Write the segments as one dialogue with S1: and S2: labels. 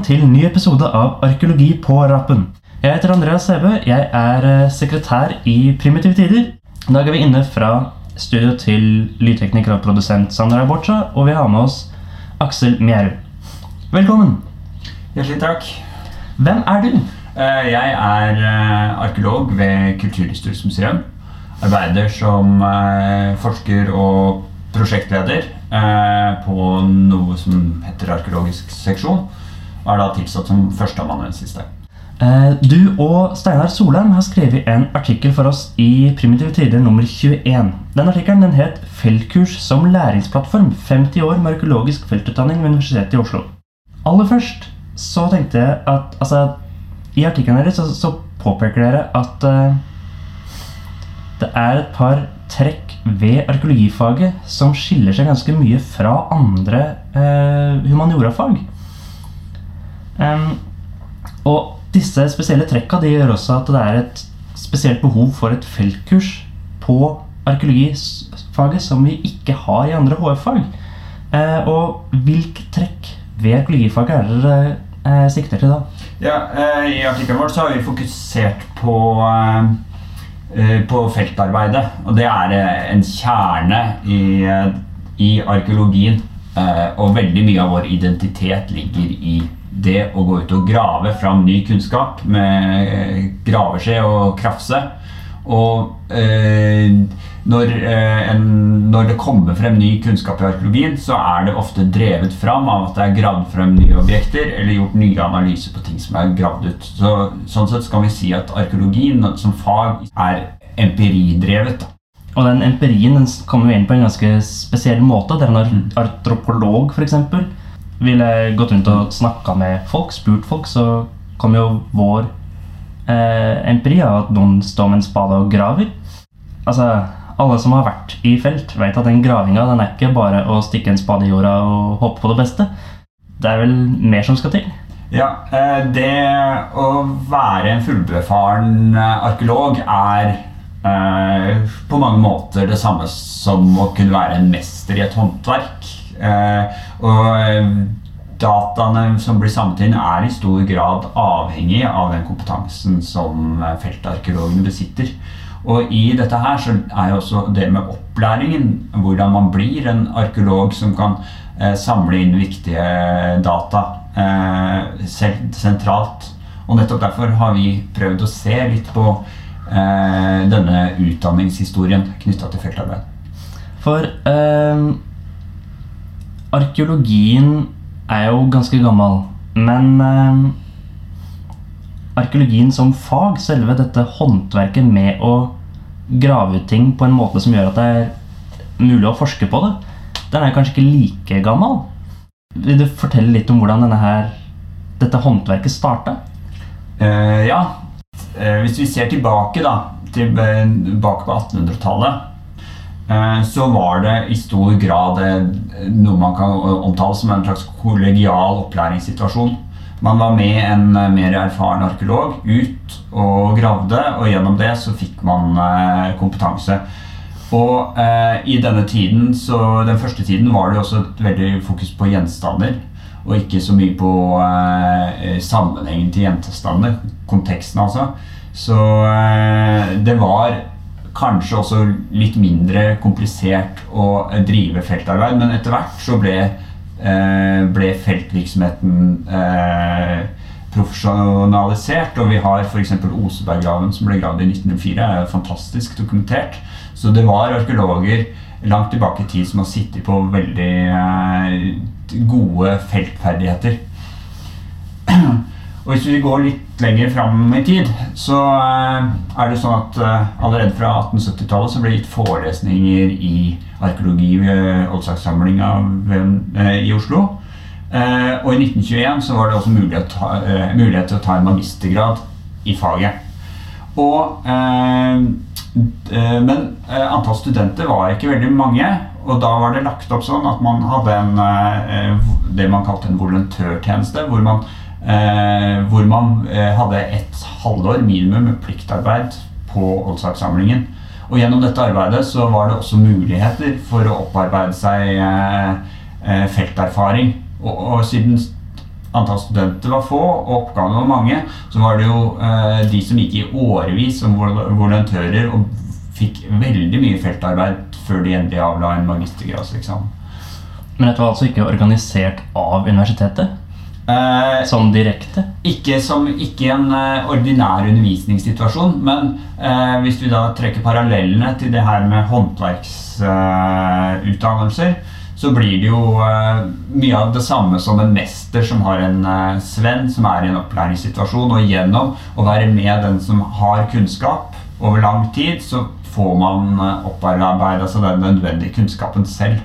S1: Velkommen til ny episode av Arkeologi på rappen. Jeg heter Andreas Sæbø. Jeg er eh, sekretær i Primitive Tider. I dag er vi inne fra studio til lydtekniker og produsent Sandra Borcha, og vi har med oss Aksel Mjerud. Velkommen.
S2: Hjertelig takk.
S1: Hvem er du?
S2: Eh, Jeg er eh, arkeolog ved Kulturhistorisk museum. Arbeider som forsker og prosjektleder på noe som heter arkeologisk seksjon. Og er da tilsatt som førsteamanuensis der.
S1: Eh, Du og Steinar Solheim har skrevet en artikkel for oss i Primitive Tider nummer 21. Den artikkelen den het 'Feltkurs som læringsplattform 50 år med arkeologisk feltutdanning ved Universitetet i Oslo'. Aller først så tenkte jeg at altså, I artikkelen deres så, så påpeker dere at uh, det er et par trekk ved arkeologifaget som skiller seg ganske mye fra andre uh, humaniorafag. Em, og disse spesielle trekka de gjør også at det er et spesielt behov for et feltkurs på arkeologifaget som vi ikke har i andre HF-fag. Eh, og hvilke trekk ved arkeologifaget er dere eh, sikter til da?
S2: Ja, eh, I artikkelen vår så har vi fokusert på, eh, eh, på feltarbeidet. Og det er eh, en kjerne i, i arkeologien. Og veldig mye av vår identitet ligger i det å gå ut og grave fram ny kunnskap med eh, graveskje og krafse. Og eh, når, eh, en, når det kommer frem ny kunnskap i arkeologien, så er det ofte drevet fram av at det er gravd frem nye objekter eller gjort nye analyser på ting som er gravd ut. Så, sånn sett kan vi si at arkeologien som fag er empiridrevet.
S1: Og den empirien den kommer vi inn på en ganske spesiell måte. Det er en antropolog f.eks. ville gått rundt og snakka med folk, spurt folk, så kom jo vår eh, empiri av at noen står med en spade og graver. Altså, Alle som har vært i felt, vet at den gravinga den er ikke bare å stikke en spade i jorda og håpe på det beste. Det er vel mer som skal til.
S2: Ja, eh, det å være en fullbefaren eh, arkeolog er eh, på mange måter det samme som å kunne være en mester i et håndverk. Eh, og eh, dataene som blir samlet inn, er i stor grad avhengig av den kompetansen som eh, feltarkeologene besitter. Og i dette her så er jo også det med opplæringen, hvordan man blir en arkeolog som kan eh, samle inn viktige data eh, sentralt. Og nettopp derfor har vi prøvd å se litt på eh, denne utdanningshistorien knytta til feltarbeid.
S1: For arkeologien er jo ganske gammel. Men eh, arkeologien som fag, selve dette håndverket med å grave ut ting på en måte som gjør at det er mulig å forske på det, den er kanskje ikke like gammel. Vil du fortelle litt om hvordan her, dette håndverket starta?
S2: Uh, ja, Uh, hvis vi ser tilbake da, tilbake på 1800-tallet, eh, så var det i stor grad eh, noe man kan omtale som en slags kollegial opplæringssituasjon. Man var med en eh, mer erfaren arkeolog ut og gravde, og gjennom det så fikk man eh, kompetanse. Og eh, i denne tiden, så den første tiden var det også et veldig fokus på gjenstander. Og ikke så mye på eh, sammenhengen til gjenstander. Konteksten, altså. Så eh, det var kanskje også litt mindre komplisert å drive feltarbeid. Men etter hvert så ble, eh, ble feltvirksomheten eh, profesjonalisert. Og vi har f.eks. Oseberggraven som ble gravd i 1904, er fantastisk dokumentert. Så det var arkeologer langt tilbake i tid som har sittet på veldig eh, gode feltferdigheter. Og hvis vi går litt lenger fram i tid, så eh, er det sånn at eh, allerede fra 1870-tallet så ble det gitt forelesninger i arkeologi ved Oldsakssamlinga eh, i Oslo. Og i 1921 så var det også mulighet, mulighet til å ta en magistergrad i faget. Og, men antall studenter var ikke veldig mange, og da var det lagt opp sånn at man hadde en, det man kalte en volontørtjeneste, hvor man, eh, hvor man eh, hadde et halvår minimum med pliktarbeid på Oldsakssamlingen. Og gjennom dette arbeidet så var det også muligheter for å opparbeide seg eh, eh, felterfaring. Og, og siden antall studenter var få og oppgavene var mange, så var det jo eh, de som gikk i årevis som volontører og fikk veldig mye feltarbeid før de endelig avla en magistergradseksamen.
S1: Men dette var altså ikke organisert av universitetet?
S2: Eh,
S1: Sånn direkte?
S2: Ikke som ikke en eh, ordinær undervisningssituasjon, men eh, hvis vi da trekker parallellene til det her med håndverksutdannelser, så blir det jo mye av det samme som en mester som har en svenn som er i en opplæringssituasjon, og gjennom å være med den som har kunnskap over lang tid, så får man opparbeida seg den nødvendige kunnskapen selv.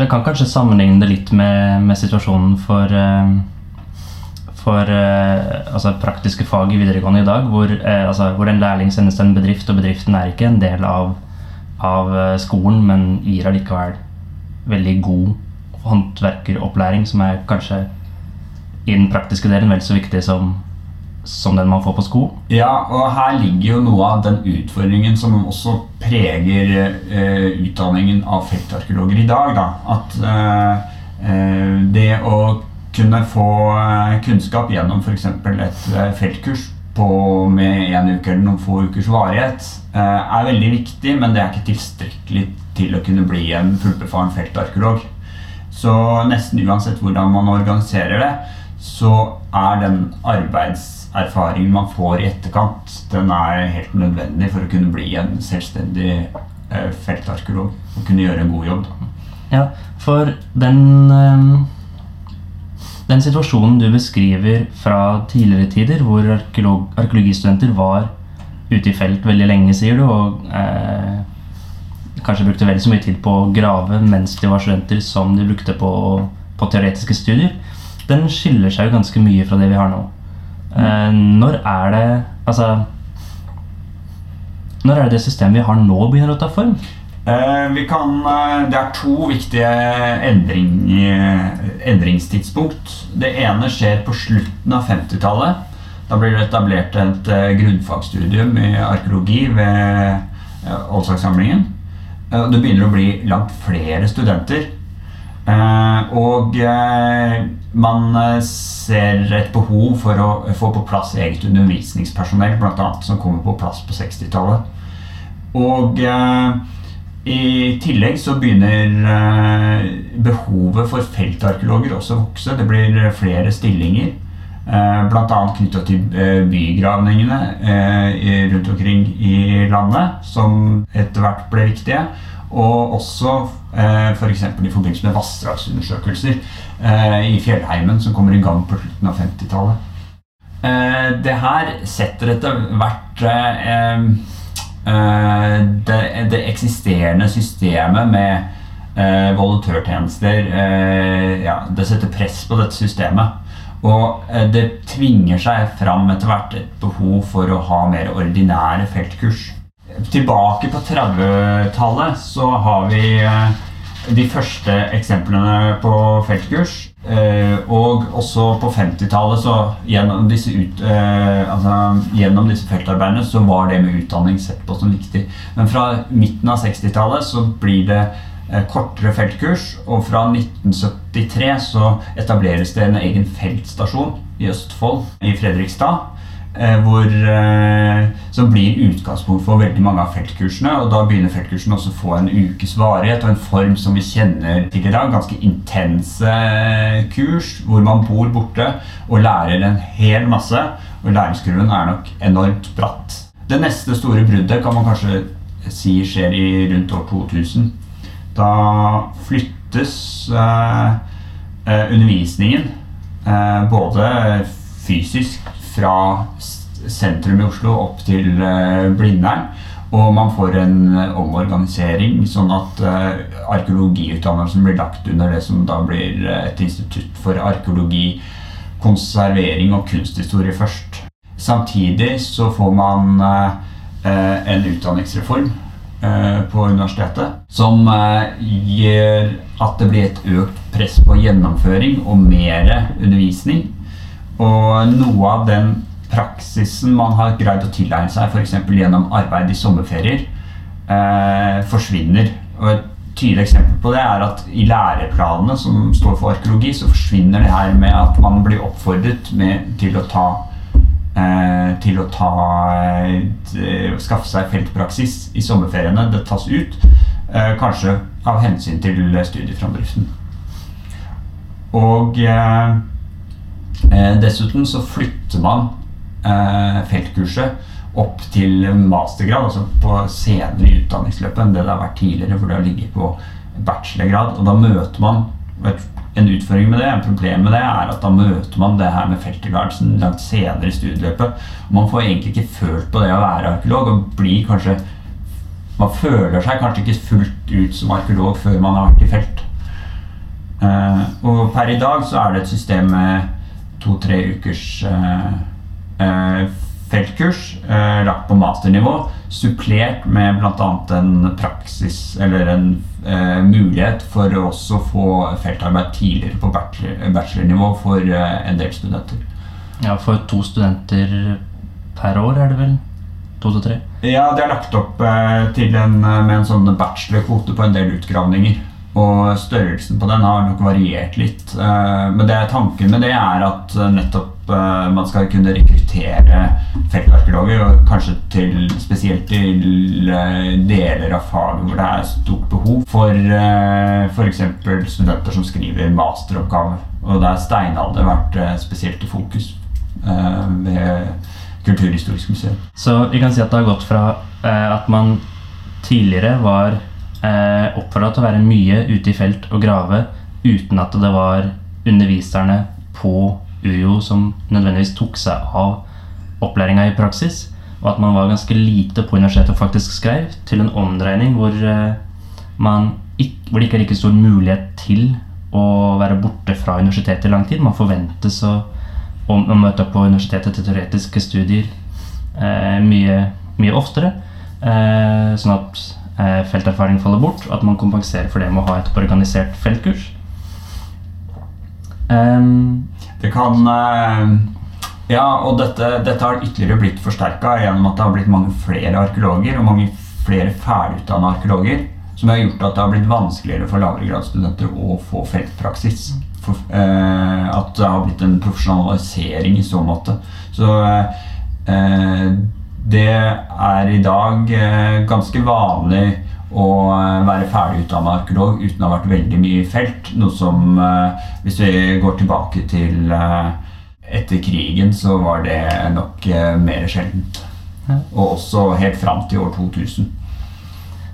S1: Så jeg kan kanskje sammenligne det litt med, med situasjonen for, eh, for eh, altså praktiske fag i videregående i dag, hvor, eh, altså, hvor en lærling sendes til en bedrift, og bedriften er ikke en del av, av skolen, men gir allikevel veldig god håndverkeropplæring, som er kanskje i den praktiske delen vel så viktig som, som den man får på sko.
S2: Ja, og her ligger jo noe av den utfordringen som også preger eh, utdanningen av feltarkeologer i dag. Da. At eh, eh, det å kunne få eh, kunnskap gjennom f.eks. et eh, feltkurs på, med en uke eller noen få ukers varighet, eh, er veldig viktig, men det er ikke tilstrekkelig til å kunne bli en fullbefaren feltarkeolog. Så nesten uansett hvordan man organiserer det, så er den arbeidserfaringen man får i etterkant, den er helt nødvendig for å kunne bli en selvstendig eh, feltarkeolog og kunne gjøre en god jobb.
S1: Ja, for den eh, Den situasjonen du beskriver fra tidligere tider, hvor arkeolog, arkeologistudenter var ute i felt veldig lenge, sier du, og eh, kanskje brukte vel så mye tid på å grave mens de var studenter som de brukte på, på teoretiske studier, den skiller seg jo ganske mye fra det vi har nå. Eh, når er det Altså Når er det det systemet vi har nå, begynner å ta form?
S2: Eh, vi kan, eh, det er to viktige endring, endringstidspunkt. Det ene skjer på slutten av 50-tallet. Da blir det etablert et grunnfagsstudium i arkeologi ved Oldsakssamlingen. Eh, Det begynner å bli langt flere studenter. Eh, og eh, man eh, ser et behov for å få på plass eget undervisningspersonell, annet, som kommer på plass på 60-tallet. Og i tillegg så begynner eh, behovet for feltarkeologer også å vokse. Det blir flere stillinger. Bl.a. knytta til bygravningene rundt omkring i landet, som etter hvert ble viktige. Og også eh, f.eks. i forbindelse med vassdragsundersøkelser eh, i fjellheimen, som kommer i gang på slutten av 50-tallet. Eh, det her setter etter hvert eh, eh, det, det eksisterende systemet med eh, volontørtjenester eh, ja, Det setter press på dette systemet. Og det tvinger seg fram etter hvert et behov for å ha mer ordinære feltkurs. Tilbake på 30-tallet så har vi eh, de første eksemplene på feltkurs. Eh, og også på 50-tallet, så gjennom disse, ut, eh, altså, gjennom disse feltarbeidene, så var det med utdanning sett på som viktig. Men fra midten av 60-tallet så blir det kortere feltkurs, og fra 1973 så etableres det en egen feltstasjon i Østfold, i Fredrikstad. Eh, hvor, eh, som blir utgangspunkt for veldig mange av feltkursene. Og da begynner feltkursene også å få en ukes varighet og en form som vi kjenner til i dag. Ganske intense eh, kurs hvor man bor borte og lærer en hel masse. Og læringskurven er nok enormt bratt. Det neste store bruddet kan man kanskje si skjer i rundt år 2000. Da flyttes eh, undervisningen eh, både fysisk fra sentrum i Oslo opp til eh, Blindern. Og man får en eh, omorganisering, sånn at eh, arkeologiutdannelsen blir lagt under det som da blir et institutt for arkeologi, konservering og kunsthistorie først. Samtidig så får man en utdanningsreform på universitetet som gjør at det blir et økt press på gjennomføring og mer undervisning. Og noe av den praksisen man har greid å tilegne seg f.eks. gjennom arbeid i sommerferier, eh, forsvinner. Og et tydelig eksempel på det er at i læreplanene som står for arkeologi, så forsvinner det her med at man blir oppfordret med, til å ta eh, til å ta eh, skaffe seg feltpraksis i sommerferiene. Det tas ut, eh, kanskje av hensyn til studieframdriften. Og dessuten så flytter man eh, feltkurset opp til mastergrad, altså på senere i utdanningsløpet enn det det har vært tidligere, for det har ligget på bachelorgrad. Og da møter man en utfordring med det, en problem med det, er at da møter man det her med felttilværelsen langt senere i studieløpet. Man får egentlig ikke følt på det å være arkeolog, og blir kanskje Man føler seg kanskje ikke fullt ut som arkeolog før man har vært i felt. Uh, og per i dag så er det et system med to-tre ukers uh, uh, feltkurs eh, lagt på masternivå, supplert med bl.a. en praksis eller en eh, mulighet for å også få feltarbeid tidligere på bachelor, bachelornivå for eh, en del studenter.
S1: Ja, for to studenter per år er det vel? To til tre?
S2: Ja, det er lagt opp eh, til en, eh, med en sånn bachelorkvote på en del utgravninger. Og størrelsen på den har nok variert litt. Eh, men det, tanken med det er at nettopp man skal kunne rekruttere feltarkeologer, og kanskje til, spesielt til deler av faget hvor det er stort behov for f.eks. studenter som skriver masteroppgave. Og der steinalder vært spesielt i fokus ved Kulturhistorisk museum.
S1: Så vi kan si at det har gått fra at man tidligere var eh, oppfordra til å være mye ute i felt og grave uten at det var underviserne på UiO som nødvendigvis tok seg av opplæringa i praksis, og at man var ganske lite på universitetet og faktisk skrev, til en omdreining hvor, eh, ikke, hvor det ikke er like stor mulighet til å være borte fra universitetet i lang tid. Man forventes å, å, å møte opp på universitetet til teoretiske studier eh, mye, mye oftere. Eh, sånn at felterfaring faller bort, at man kompenserer for det med å ha et organisert feltkurs. Um,
S2: det kan eh, Ja, og dette, dette har ytterligere blitt forsterka gjennom at det har blitt mange flere arkeologer og mange flere ferdigutdanna arkeologer. Som har gjort at det har blitt vanskeligere for lavregradsstudenter å få feltpraksis. For, eh, at det har blitt en profesjonalisering i så måte. Så eh, det er i dag eh, ganske vanlig å eh, være ferdig utdanna arkeolog uten å ha vært veldig mye i felt. Noe som, eh, hvis vi går tilbake til etter krigen, så var det nok mer sjeldent. Og også helt fram til år 2000.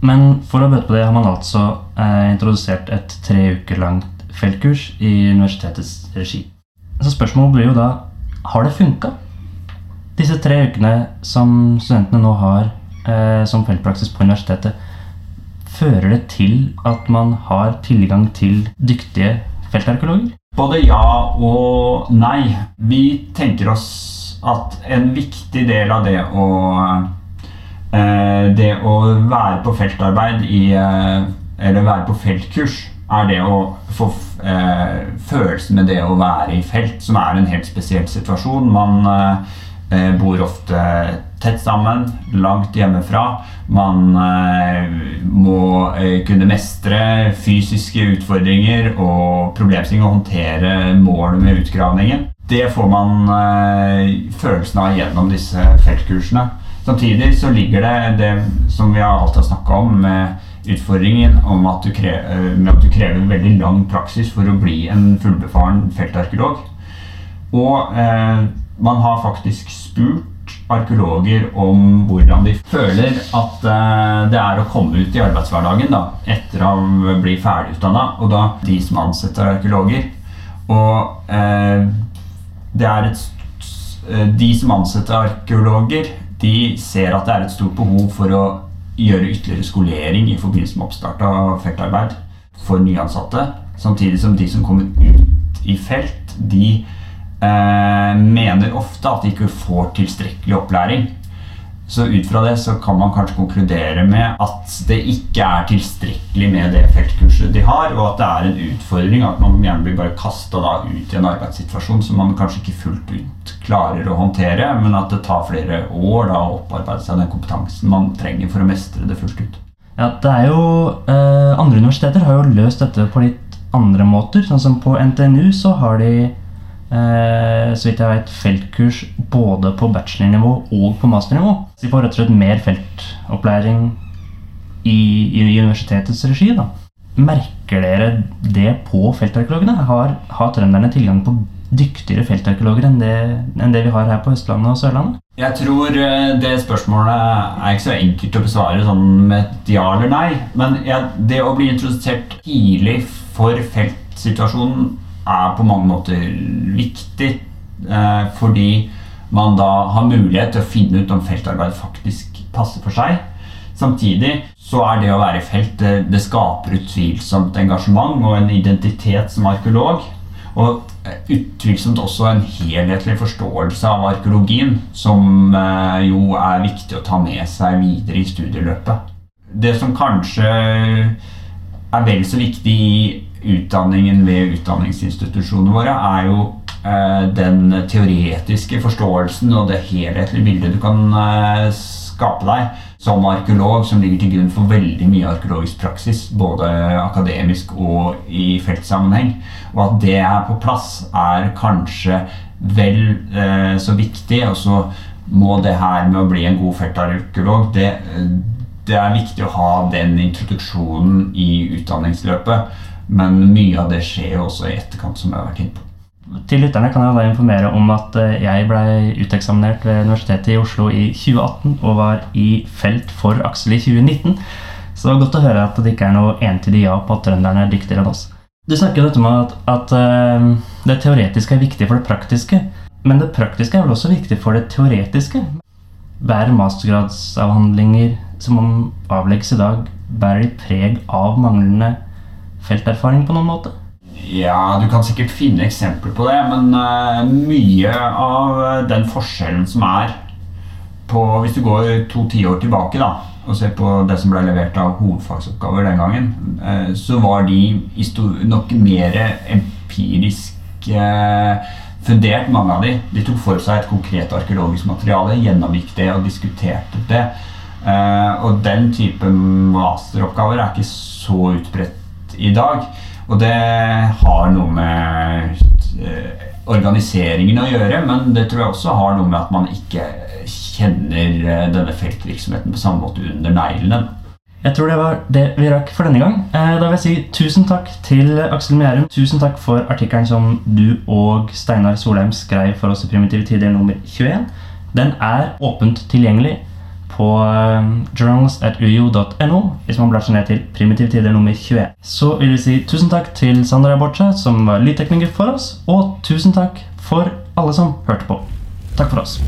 S1: Men for å bøte på det har man altså eh, introdusert et tre uker langt feltkurs i universitetets regi. Så spørsmålet blir jo da har det funka? Disse tre ukene som studentene nå har eh, som feltpraksis på universitetet, fører det til at man har tilgang til dyktige feltarkeologer?
S2: Både ja og nei. Vi tenker oss at en viktig del av det å eh, Det å være på feltarbeid i eh, Eller være på feltkurs er det å få eh, følelsen med det å være i felt, som er en helt spesiell situasjon. Man eh, bor ofte tett sammen, langt hjemmefra. Man eh, må eh, kunne mestre fysiske utfordringer og problemstillinger og håndtere målet med utgravningen. Det får man følelsen av gjennom disse feltkursene. Samtidig så ligger det det som vi alltid har snakka om, med utfordringen om at du, krever, med at du krever veldig lang praksis for å bli en fullbefaren feltarkeolog. Og eh, man har faktisk spurt arkeologer om hvordan de føler at uh, det er å komme ut i arbeidshverdagen da, etter å bli ferdigutdanna. Og da de som ansetter arkeologer. Og eh, det er et uh, De som ansetter arkeologer, de ser at det er et stort behov for å gjøre ytterligere skolering i forbindelse med oppstart av feltarbeid for nyansatte. Samtidig som de som kommer ut i felt, de eh, mener ofte at de ikke får tilstrekkelig opplæring. Så ut fra det så kan man kanskje konkludere med at det ikke er tilstrekkelig med det feltkurset de har, og at det er en utfordring at man gjerne blir bare kasta ut i en arbeidssituasjon som man kanskje ikke fullt ut klarer å håndtere, men at det tar flere år da, å opparbeide seg den kompetansen man trenger for å mestre det fullt ut.
S1: Ja, det er jo eh, Andre universiteter har jo løst dette på litt andre måter. Sånn som på NTNU så har de eh, så vidt jeg vet, feltkurs både på bachelornivå og på masternivå. Så de får rett og slett mer feltopplæring i, i, i universitetets regi. da. Merker dere det på feltarkeologene? Har, har trønderne tilgang på dyktigere feltarkeologer enn det, enn det vi har her på Østlandet og Sørlandet?
S2: Jeg tror eh, det spørsmålet er ikke så enkelt å besvare sånn med et ja eller nei. Men jeg, det å bli introdusert tidlig for feltsituasjonen er på mange måter viktig. Eh, fordi man da har mulighet til å finne ut om feltarbeid faktisk passer for seg. Samtidig så er det å være i felt det, det skaper utvilsomt engasjement og en identitet som arkeolog. Og eh, utvilsomt også en helhetlig forståelse av arkeologien, som eh, jo er viktig å ta med seg videre i studieløpet. Det som kanskje er vel så viktig i utdanningen ved utdanningsinstitusjonene våre, er jo eh, den teoretiske forståelsen og det helhetlige bildet du kan eh, skape deg som arkeolog, som ligger til grunn for veldig mye arkeologisk praksis, både akademisk og i feltsammenheng. Og at det er på plass, er kanskje vel eh, så viktig. Og så må det her med å bli en god feltarkeolog det, det er viktig å ha den introduksjonen i utdanningsløpet. Men mye av det skjer jo også i etterkant, som jeg har vært inne på.
S1: Til lytterne kan jeg da informere om at eh, jeg ble uteksaminert ved Universitetet i Oslo i 2018 og var i felt for Aksel i 2019. Så det var godt å høre at det ikke er noe entydig ja på at trønderne er dyktigere enn oss. Du snakker jo dette med at, at uh, det teoretiske er viktig for det praktiske. Men det praktiske er vel også viktig for det teoretiske? Bærer mastergradsavhandlinger som avlegges i dag, bærer de preg av manglende felterfaring på noen måte?
S2: Ja, du kan sikkert finne eksempler på det, men uh, mye av den forskjellen som er på Hvis du går to tiår tilbake da, og ser på det som ble levert av hovedfagsoppgaver den gangen, uh, så var de nok mer empirisk uh, fundert, mange av de. De tok for seg et konkret arkeologisk materiale, gjennomgikk det og diskuterte det. og den type masteroppgaver er ikke så utbredt i dag. Og det har noe med eh, organiseringen å gjøre, men det tror jeg også har noe med at man ikke kjenner eh, denne feltvirksomheten på samme måte under neglene.
S1: Jeg tror det var det vi rakk for denne gang. Eh, da vil jeg si tusen takk til Aksel Mjærum. Tusen takk for artikkelen som du og Steinar Solheim skrev for oss i Primitive tider nummer 21. Den er åpent tilgjengelig på um, journals.uio.no hvis man blar seg ned til primitiv tider nummer 21. Så vil vi si tusen takk til Sandra Borcha, som var lydtekniker for oss, og tusen takk for alle som hørte på. Takk for oss.